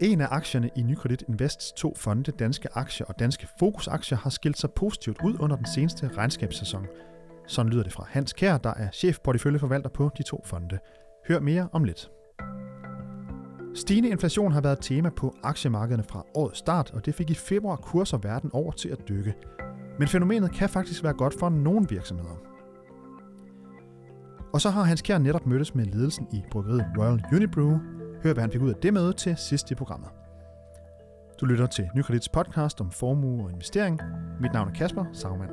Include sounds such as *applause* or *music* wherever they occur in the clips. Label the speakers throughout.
Speaker 1: En af aktierne i Nykredit Invests to fonde, Danske Aktier og Danske Fokusaktier, har skilt sig positivt ud under den seneste regnskabssæson. Sådan lyder det fra Hans Kær, der er chefporteføljeforvalter på de to fonde. Hør mere om lidt. Stigende inflation har været tema på aktiemarkederne fra årets start, og det fik i februar kurser verden over til at dykke. Men fænomenet kan faktisk være godt for nogle virksomheder. Og så har Hans Kjær netop mødtes med ledelsen i bryggeriet Royal Unibrew. Hør, hvad han fik ud af det møde til sidst i programmet. Du lytter til Nykredits podcast om formue og investering. Mit navn er Kasper Sagmann.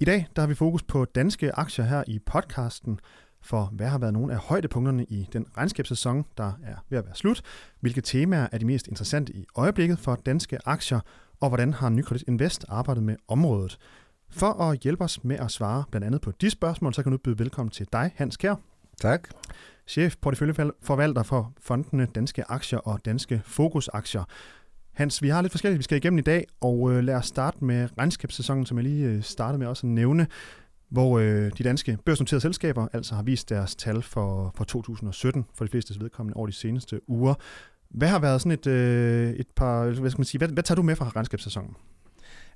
Speaker 1: I dag der har vi fokus på danske aktier her i podcasten, for hvad har været nogle af højdepunkterne i den regnskabssæson, der er ved at være slut, hvilke temaer er de mest interessante i øjeblikket for danske aktier, og hvordan har Nykredit Invest arbejdet med området. For at hjælpe os med at svare blandt andet på de spørgsmål, så kan du byde velkommen til dig, Hans Kjær.
Speaker 2: Tak.
Speaker 1: Chef porteføljeforvalter for fondene Danske Aktier og Danske Fokusaktier. Hans, vi har lidt forskelligt, vi skal igennem i dag, og øh, lad os starte med regnskabssæsonen, som jeg lige øh, startede med også at nævne, hvor øh, de danske børsnoterede selskaber altså har vist deres tal for, for 2017 for de fleste vedkommende over de seneste uger. Hvad har været sådan et, øh, et par, hvad skal man sige, hvad, hvad tager du med fra regnskabssæsonen?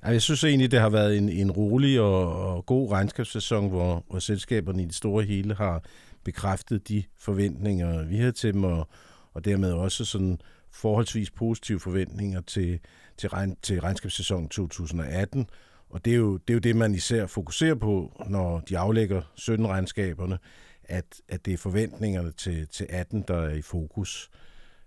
Speaker 2: Jeg synes egentlig, det har været en, en rolig og, og god regnskabssæson, hvor, hvor selskaberne i det store hele har bekræftet de forventninger, vi havde til dem, og, og dermed også sådan forholdsvis positive forventninger til, til, regn, til regnskabssæsonen 2018. Og det er, jo, det er jo det, man især fokuserer på, når de aflægger 17-regnskaberne, at, at det er forventningerne til, til 18, der er i fokus.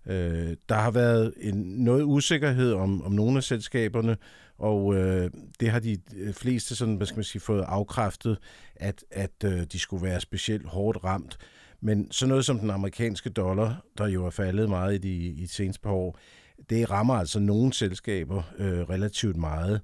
Speaker 2: Øh, der har været en, noget usikkerhed om, om nogle af selskaberne, og øh, det har de øh, fleste sådan, hvad skal man sige, fået afkræftet, at, at øh, de skulle være specielt hårdt ramt. Men så noget som den amerikanske dollar, der jo er faldet meget i de, i de seneste par år, det rammer altså nogle selskaber øh, relativt meget.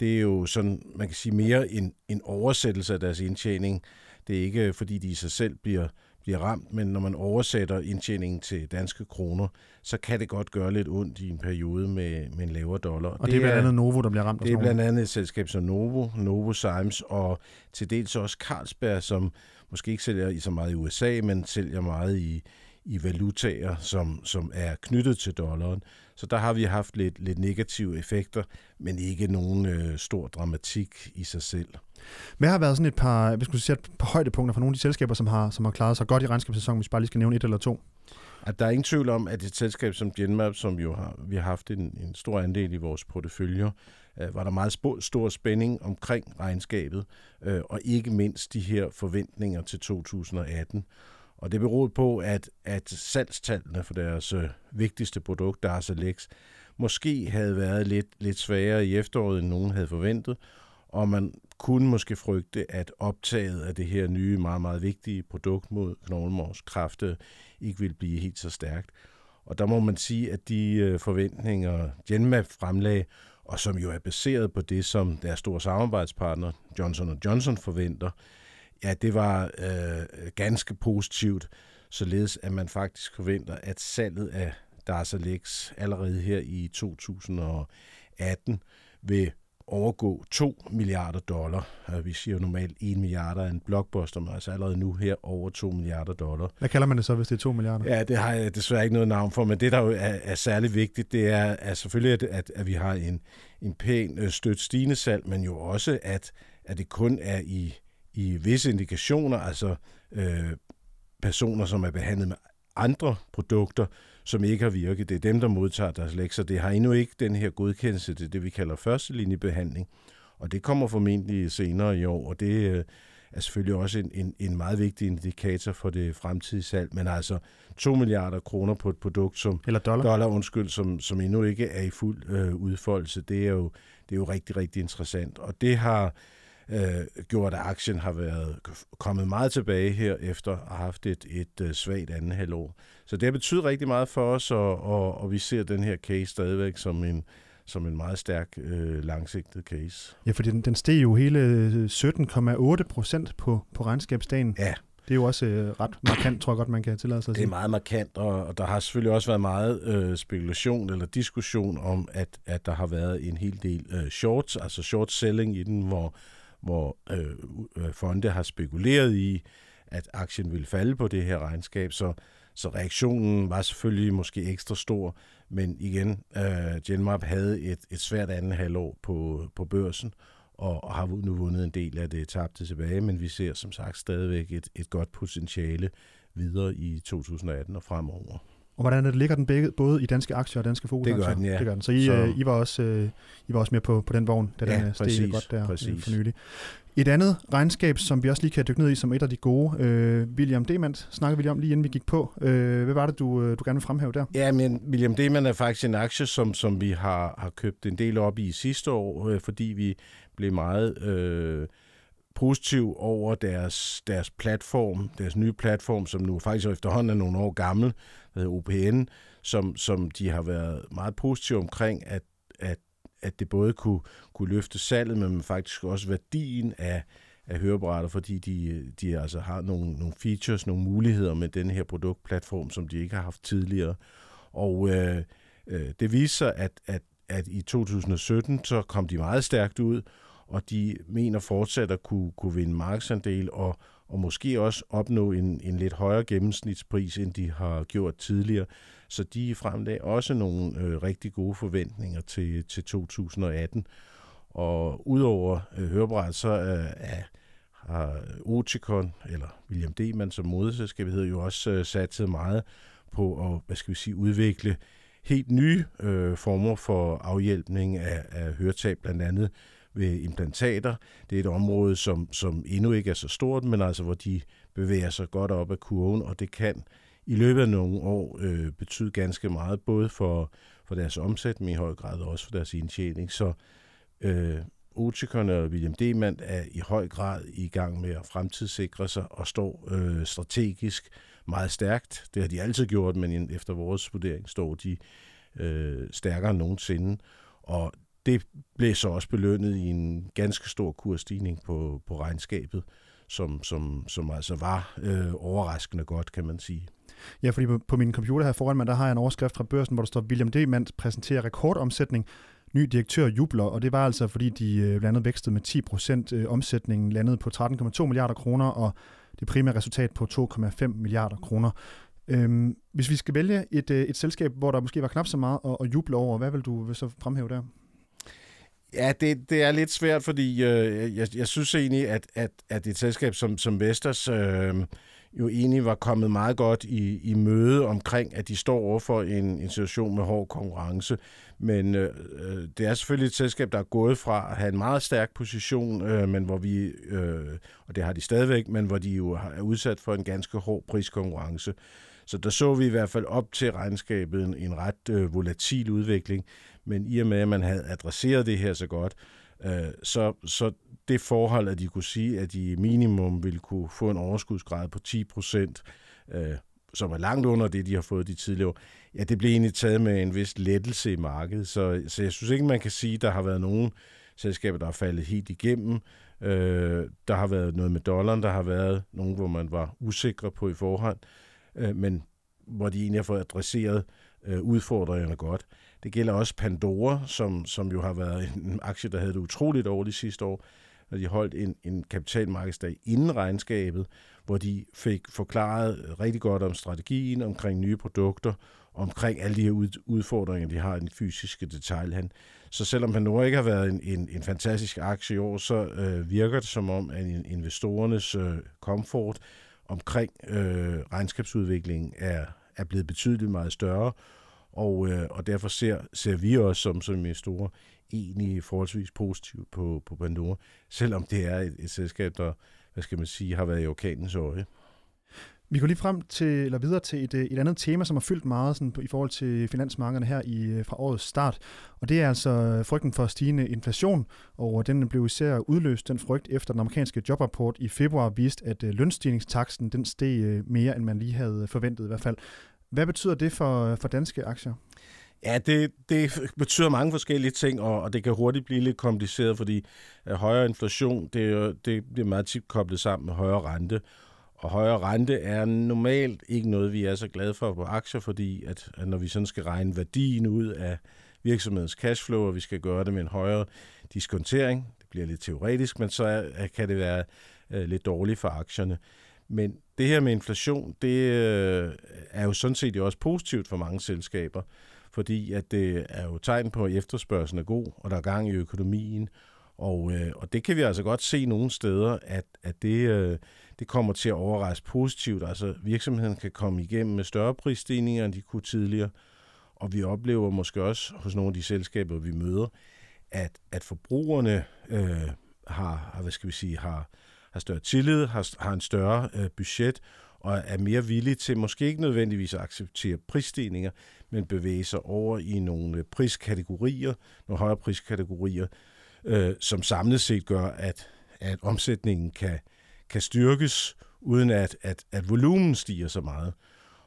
Speaker 2: Det er jo sådan, man kan sige, mere en, en oversættelse af deres indtjening. Det er ikke, fordi de i sig selv bliver bliver ramt, men når man oversætter indtjeningen til danske kroner, så kan det godt gøre lidt ondt i en periode med, med en lavere dollar.
Speaker 1: Og det, det er blandt andet Novo, der bliver ramt?
Speaker 2: Det er blandt andet et selskab som Novo, Novo Symes og til dels også Carlsberg, som måske ikke sælger i så meget i USA, men sælger meget i, i valutaer, som, som er knyttet til dollaren. Så der har vi haft lidt, lidt negative effekter, men ikke nogen øh, stor dramatik i sig selv.
Speaker 1: Hvad har været sådan et par, hvis sige, et par højdepunkter for nogle af de selskaber, som har, som har klaret sig godt i regnskabssæsonen, hvis bare lige skal nævne et eller to?
Speaker 2: At der er ingen tvivl om, at et selskab som Genmap, som jo har, vi har haft en, en stor andel i vores porteføljer, øh, var der meget sp- stor spænding omkring regnskabet, øh, og ikke mindst de her forventninger til 2018. Og det beror på, at, at salgstallene for deres øh, vigtigste produkt, Darzalex, måske havde været lidt, lidt sværere i efteråret, end nogen havde forventet, og man kunne måske frygte, at optaget af det her nye, meget, meget vigtige produkt mod knoglemarvskræfte ikke vil blive helt så stærkt. Og der må man sige, at de øh, forventninger, Genmap fremlagde, og som jo er baseret på det, som deres store samarbejdspartner Johnson Johnson forventer, ja, det var øh, ganske positivt, således at man faktisk forventer, at salget af Darzalex allerede her i 2018 vil overgå 2 milliarder dollar. Vi siger normalt 1 milliarder af en blockbuster, men altså allerede nu her over 2 milliarder dollar.
Speaker 1: Hvad kalder man det så, hvis det er 2 milliarder?
Speaker 2: Ja, det har jeg desværre ikke noget navn for, men det, der jo er, er særlig vigtigt, det er at selvfølgelig, at, at, at vi har en, en pæn øh, stødt stigende salg, men jo også, at, at det kun er i, i visse indikationer, altså øh, personer, som er behandlet med andre produkter, som ikke har virket. Det er dem, der modtager deres lektier. Det har endnu ikke den her godkendelse til det, vi kalder første linjebehandling. Og det kommer formentlig senere i år, og det øh, er selvfølgelig også en, en, en meget vigtig indikator for det fremtidige salg. Men altså 2 milliarder kroner på et produkt, som
Speaker 1: Eller dollar,
Speaker 2: dollar undskyld, som, som endnu ikke er i fuld øh, udfoldelse, det er, jo, det er jo rigtig, rigtig interessant. Og det har øh, gjort, at aktien har været kommet meget tilbage her efter at have haft et, et øh, svagt andet halvår. Så det har betydet rigtig meget for os, og, og, og vi ser den her case stadigvæk som en, som en meget stærk øh, langsigtet case.
Speaker 1: Ja, fordi den, den steg jo hele 17,8 procent på, på regnskabsdagen.
Speaker 2: Ja.
Speaker 1: Det er jo også øh, ret markant, tror jeg godt, man kan tillade sig at
Speaker 2: sige. Det er meget markant, og, og der har selvfølgelig også været meget øh, spekulation eller diskussion om, at, at der har været en hel del øh, shorts, altså short selling i den, hvor hvor øh, øh, fonde har spekuleret i, at aktien ville falde på det her regnskab, så, så reaktionen var selvfølgelig måske ekstra stor, men igen, øh, Genmap havde et, et svært andet halvår på, på børsen, og, og har nu vundet en del af det tabte tilbage, men vi ser som sagt stadigvæk et, et godt potentiale videre i 2018 og fremover.
Speaker 1: Og hvordan det, ligger den begge, både i danske aktier og danske fokusaktier?
Speaker 2: Det gør den, ja.
Speaker 1: Det gør den. Så I, så... Øh, I, var, også, øh, I var også med på, på den vogn, da
Speaker 2: ja,
Speaker 1: den
Speaker 2: præcis,
Speaker 1: steg godt der øh,
Speaker 2: præcis.
Speaker 1: for nylig. Et andet regnskab, som vi også lige kan dykke ned i som et af de gode, øh, William Demand, snakkede vi lige om lige inden vi gik på. Øh, hvad var det, du, du gerne vil fremhæve der?
Speaker 2: Ja, men William Demand er faktisk en aktie, som, som vi har, har købt en del op i sidste år, øh, fordi vi blev meget... Øh, positiv over deres, deres platform, deres nye platform, som nu faktisk efterhånden er nogle år gammel, der hedder OPN, som, som de har været meget positive omkring, at, at, at det både kunne, kunne løfte salget, men faktisk også værdien af, af høreapparater, fordi de, de altså har nogle, nogle features, nogle muligheder med den her produktplatform, som de ikke har haft tidligere. Og øh, øh, det viser sig, at, at, at i 2017, så kom de meget stærkt ud, og de mener fortsat at kunne, kunne vinde markedsandel og, og måske også opnå en, en lidt højere gennemsnitspris, end de har gjort tidligere. Så de fremlagde også nogle øh, rigtig gode forventninger til, til 2018. Og udover øh, hørebræt, så øh, er, har Oticon, eller William Demand som moderselskab hedder, jo også øh, satset meget på at hvad skal vi sige, udvikle helt nye øh, former for afhjælpning af, af høretab, blandt andet ved implantater. Det er et område, som, som endnu ikke er så stort, men altså hvor de bevæger sig godt op ad kurven, og det kan i løbet af nogle år øh, betyde ganske meget, både for, for deres omsætning i høj grad, og også for deres indtjening. Så øh, Otikon og William Demand er i høj grad i gang med at fremtidssikre sig og står øh, strategisk meget stærkt. Det har de altid gjort, men efter vores vurdering står de øh, stærkere end nogensinde. Og det blev så også belønnet i en ganske stor kursstigning på, på regnskabet, som, som, som altså var øh, overraskende godt, kan man sige.
Speaker 1: Ja, fordi på, på min computer her foran mig, der har jeg en overskrift fra børsen, hvor der står, William D. Mann præsenterer rekordomsætning, ny direktør jubler, og det var altså, fordi de øh, blandt andet vækstede med 10 procent. Øh, omsætningen landede på 13,2 milliarder kroner, og det primære resultat på 2,5 milliarder kroner. Øhm, hvis vi skal vælge et, øh, et selskab, hvor der måske var knap så meget at, at juble over, hvad vil du så fremhæve der?
Speaker 2: Ja, det, det er lidt svært, fordi øh, jeg, jeg synes egentlig, at, at, at et selskab som, som Vestas øh, jo egentlig var kommet meget godt i, i møde omkring, at de står overfor en, en situation med hård konkurrence. Men øh, øh, det er selvfølgelig et selskab, der er gået fra at have en meget stærk position, øh, men hvor vi, øh, og det har de stadigvæk, men hvor de jo er udsat for en ganske hård priskonkurrence. Så der så vi i hvert fald op til regnskabet en, en ret øh, volatil udvikling, men i og med, at man havde adresseret det her så godt, øh, så, så det forhold, at de kunne sige, at de minimum ville kunne få en overskudsgrad på 10 procent, øh, som er langt under det, de har fået de tidligere år, ja, det blev egentlig taget med en vis lettelse i markedet. Så, så jeg synes ikke, man kan sige, at der har været nogen selskaber, der er faldet helt igennem. Øh, der har været noget med dollaren, der har været nogen, hvor man var usikre på i forhånd, øh, Øh, men hvor de egentlig har fået adresseret øh, udfordringerne godt. Det gælder også Pandora, som, som jo har været en aktie, der havde det utroligt dårligt sidste år, når de holdt en, en kapitalmarkedsdag inden regnskabet, hvor de fik forklaret rigtig godt om strategien, omkring nye produkter, omkring alle de her udfordringer, de har i den fysiske detaljhandel. Så selvom Pandora ikke har været en, en, en fantastisk aktie i år, så øh, virker det som om, at investorernes øh, komfort omkring øh, regnskabsudviklingen er, er blevet betydeligt meget større, og, øh, og derfor ser, ser vi os som, som store egentlig forholdsvis positivt på, på Pandora, selvom det er et, et selskab, der hvad skal man sige, har været i orkanens øje.
Speaker 1: Vi går lige frem til, eller videre til et, øh, et andet tema, som har fyldt meget sådan, i forhold til finansmarkederne her i, øh, fra årets start. Og det er altså øh, frygten for stigende inflation, og den blev især udløst, den frygt, efter den amerikanske jobrapport i februar viste, at lønstigningstaksten lønstigningstaksen den steg mere, end man lige havde forventet i hvert fald. Hvad betyder det for, for danske aktier?
Speaker 2: Ja, det, det betyder mange forskellige ting, og, og det kan hurtigt blive lidt kompliceret, fordi højere inflation, det, det bliver meget tit koblet sammen med højere rente. Og højere rente er normalt ikke noget, vi er så glade for på aktier, fordi at, at når vi sådan skal regne værdien ud af virksomhedens cashflow, og vi skal gøre det med en højere diskontering, det bliver lidt teoretisk, men så er, kan det være øh, lidt dårligt for aktierne. Men det her med inflation, det øh, er jo sådan set jo også positivt for mange selskaber, fordi at det øh, er jo tegn på, at efterspørgselen er god, og der er gang i økonomien, og, øh, og det kan vi altså godt se nogle steder, at, at det, øh, det kommer til at overraske positivt. Altså virksomheden kan komme igennem med større prisstigninger, end de kunne tidligere, og vi oplever måske også hos nogle af de selskaber, vi møder, at, at forbrugerne øh, har, har, hvad skal vi sige, har, har større tillid, har, har en større øh, budget, og er mere villige til måske ikke nødvendigvis at acceptere prisstigninger, men bevæge sig over i nogle øh, priskategorier, nogle højere priskategorier, øh, som samlet set gør, at, at omsætningen kan, kan styrkes, uden at, at, at volumen stiger så meget.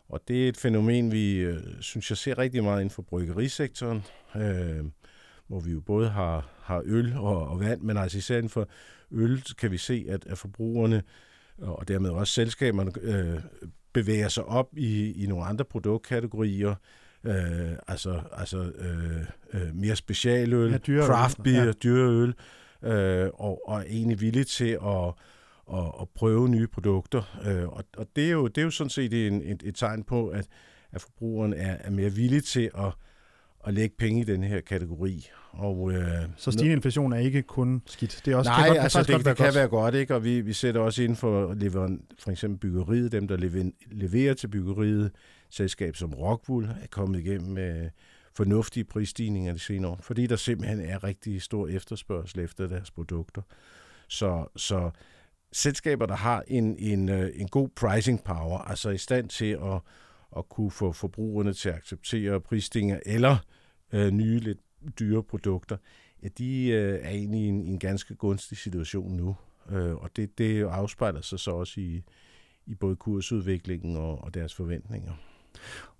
Speaker 2: Og det er et fænomen, vi øh, synes, jeg ser rigtig meget inden for bryggerisektoren, øh, hvor vi jo både har, har øl og, og vand, men altså især inden for øl kan vi se, at, at forbrugerne og dermed også selskaberne øh, bevæger sig op i, i nogle andre produktkategorier, øh, altså, altså øh, øh, mere specialøl, ja, dyre craft beer, ja. dyreøl, øh, og, og er egentlig villige til at, at, at prøve nye produkter. Øh, og og det, er jo, det er jo sådan set en, et, et tegn på, at, at forbrugeren er, er mere villig til at, at lægge penge i den her kategori.
Speaker 1: Og, øh, så stigende inflation er ikke kun skidt?
Speaker 2: Det er også, Nej, kan godt, altså det, det være kan godt. være godt, ikke? og vi, vi sætter også ind for, leveren, for eksempel byggeriet, dem der leverer til byggeriet, selskab som Rockwool er kommet igennem med fornuftige prisstigninger de senere år, fordi der simpelthen er rigtig stor efterspørgsel efter deres produkter. Så, så selskaber, der har en, en, øh, en god pricing power, altså i stand til at, at kunne få forbrugerne til at acceptere prisstigninger eller øh, nye, lidt dyre produkter, ja, de øh, er egentlig i en, en ganske gunstig situation nu. Øh, og det, det afspejler sig så også i, i både kursudviklingen og, og deres forventninger.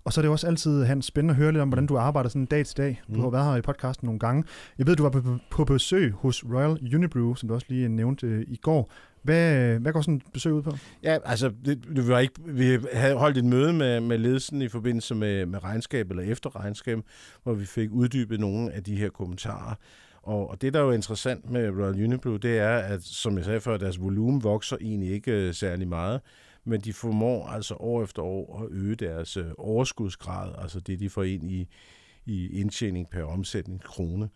Speaker 1: Og så er det også altid, Hans, spændende at høre lidt om, hvordan du arbejder sådan dag til dag. Du mm. har været her i podcasten nogle gange. Jeg ved, du var på, på besøg hos Royal Unibrew, som du også lige nævnte øh, i går. Hvad, hvad går sådan et besøg ud på?
Speaker 2: Ja, altså, det, det var ikke, vi havde holdt et møde med, med ledelsen i forbindelse med, med regnskab eller efterregnskab, hvor vi fik uddybet nogle af de her kommentarer. Og, og det, der er jo interessant med Royal Unibrew, det er, at som jeg sagde før, deres volumen vokser egentlig ikke øh, særlig meget men de formår altså år efter år at øge deres øh, overskudsgrad, altså det, de får ind i, i indtjening per omsætning krone.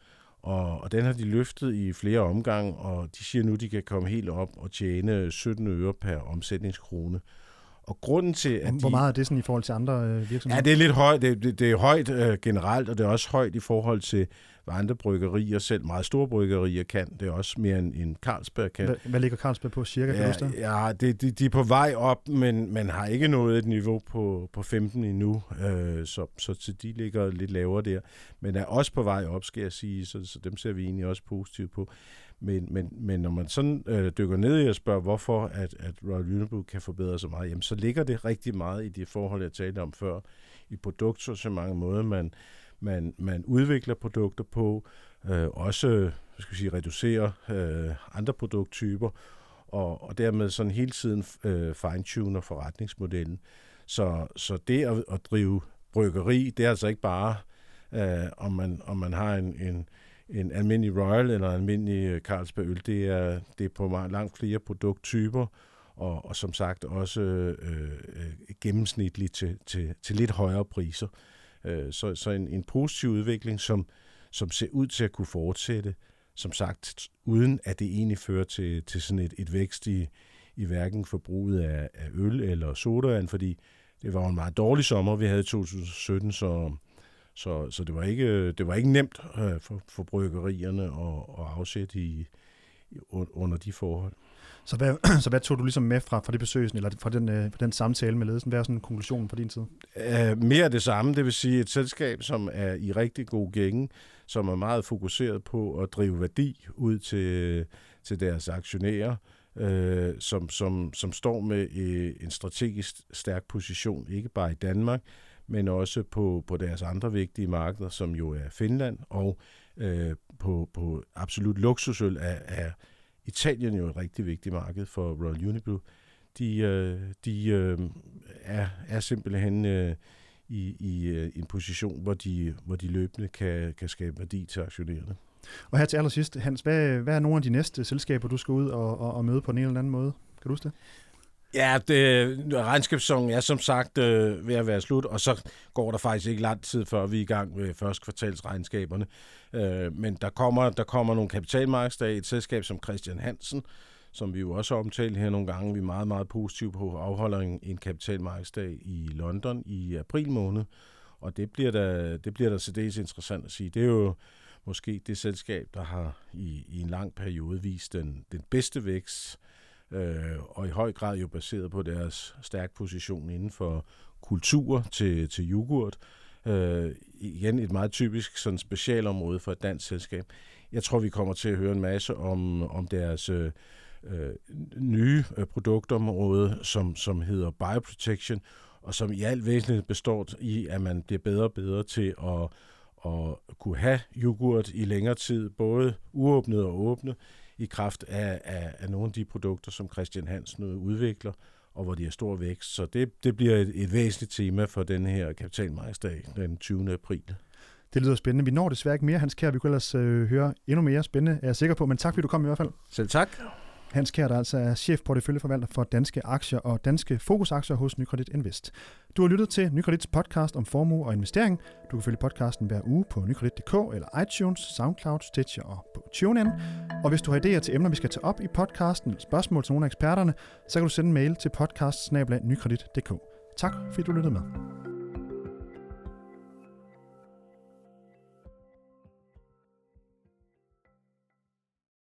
Speaker 2: Og, og den har de løftet i flere omgange, og de siger nu, at de kan komme helt op og tjene 17 øre per omsætningskrone. Og grunden til, at
Speaker 1: Hvor meget er det sådan i forhold til andre øh, virksomheder?
Speaker 2: Ja, det er lidt højt. Det, det, det er højt øh, generelt, og det er også højt i forhold til, hvad andre bryggerier, selv meget store bryggerier kan. Det er også mere end, end Carlsberg kan. Hvad,
Speaker 1: hvad ligger Carlsberg på cirka,
Speaker 2: ja,
Speaker 1: kan du
Speaker 2: Ja, det, de, de er på vej op, men man har ikke nået et niveau på, på 15 endnu, øh, så, så, så de ligger lidt lavere der. Men er også på vej op, skal jeg sige, så, så dem ser vi egentlig også positivt på. Men, men, men når man sådan øh, dykker ned i og spørger, hvorfor at, at Royal Unibrew kan forbedre så meget, jamen så ligger det rigtig meget i de forhold, jeg talte om før, i produktsortiment, måde man, man, man udvikler produkter på, øh, også skal vi sige, reducerer øh, andre produkttyper, og, og dermed sådan hele tiden øh, fine-tuner forretningsmodellen. Så, så det at, at drive bryggeri, det er altså ikke bare, øh, om, man, om man har en, en, en almindelig Royal eller en almindelig øh, Carlsberg øl. Det er, det er på meget langt flere produkttyper, og, og som sagt også øh, øh, gennemsnitligt til, til, til lidt højere priser. Øh, så så en, en positiv udvikling, som, som ser ud til at kunne fortsætte, som sagt, uden at det egentlig fører til, til sådan et, et vækst i, i hverken forbruget af, af øl eller sodavand, fordi det var en meget dårlig sommer, vi havde i 2017, så, så, så det, var ikke, det var ikke nemt øh, for, for bryggerierne at, at afsætte i, under de forhold.
Speaker 1: Så hvad, *clears throat* så hvad tog du ligesom med fra, fra det besøg, eller fra den, øh, fra den samtale med ledelsen? Hvad er sådan konklusionen fra din side?
Speaker 2: Uh, mere af det samme, det vil sige et selskab, som er i rigtig god gænge, som er meget fokuseret på at drive værdi ud til, til deres aktionærer, uh, som, som, som står med øh, en strategisk stærk position, ikke bare i Danmark, men også på, på deres andre vigtige markeder, som jo er Finland, og uh, på, på absolut luksusøl er, er Italien er jo et rigtig vigtigt marked for Royal Unibrew. De, øh, de øh, er, er simpelthen øh, i, i øh, en position, hvor de, hvor de løbende kan, kan skabe værdi til aktionærerne.
Speaker 1: Og her til allersidst, Hans, hvad, hvad er nogle af de næste selskaber, du skal ud og, og, og møde på en eller anden måde? Kan du huske det?
Speaker 2: Ja, det, regnskabssæsonen er som sagt øh, ved at være slut, og så går der faktisk ikke lang tid, før vi er i gang med første kvartalsregnskaberne. Øh, men der kommer, der kommer nogle kapitalmarkedsdage, et selskab som Christian Hansen, som vi jo også har omtalt her nogle gange. Vi er meget, meget positive på afholder en, en kapitalmarkedsdag i London i april måned, og det bliver da, det bliver da særdeles interessant at sige. Det er jo måske det selskab, der har i, i en lang periode vist den, den bedste vækst, øh, øh, og i høj grad jo baseret på deres stærk position inden for kultur til, til yoghurt. Øh, igen et meget typisk sådan specialområde for et dansk selskab. Jeg tror, vi kommer til at høre en masse om, om deres øh, øh nye øh, produktområde, som, som hedder Bioprotection, og som i alt væsentligt består i, at man bliver bedre og bedre til at, at kunne have yoghurt i længere tid, både uåbnet og åbnet, i kraft af, af, af nogle af de produkter, som Christian Hansen udvikler, og hvor de har stor vækst. Så det, det bliver et, et væsentligt tema for den her kapitalmarkedsdag den 20. april.
Speaker 1: Det lyder spændende. Vi når desværre ikke mere, Hans Kjær. Vi kunne ellers øh, høre endnu mere spændende, er jeg sikker på. Men tak, fordi du kom i hvert fald.
Speaker 2: Selv tak.
Speaker 1: Hans Kjær, der altså er porteføljeforvalter for danske aktier og danske fokusaktier hos Nykredit Invest. Du har lyttet til Nykredits podcast om formue og investering. Du kan følge podcasten hver uge på nykredit.dk eller iTunes, SoundCloud, Stitcher og på TuneIn. Og hvis du har idéer til emner, vi skal tage op i podcasten, eller spørgsmål til nogle af eksperterne, så kan du sende en mail til podcast Tak fordi du lyttede med.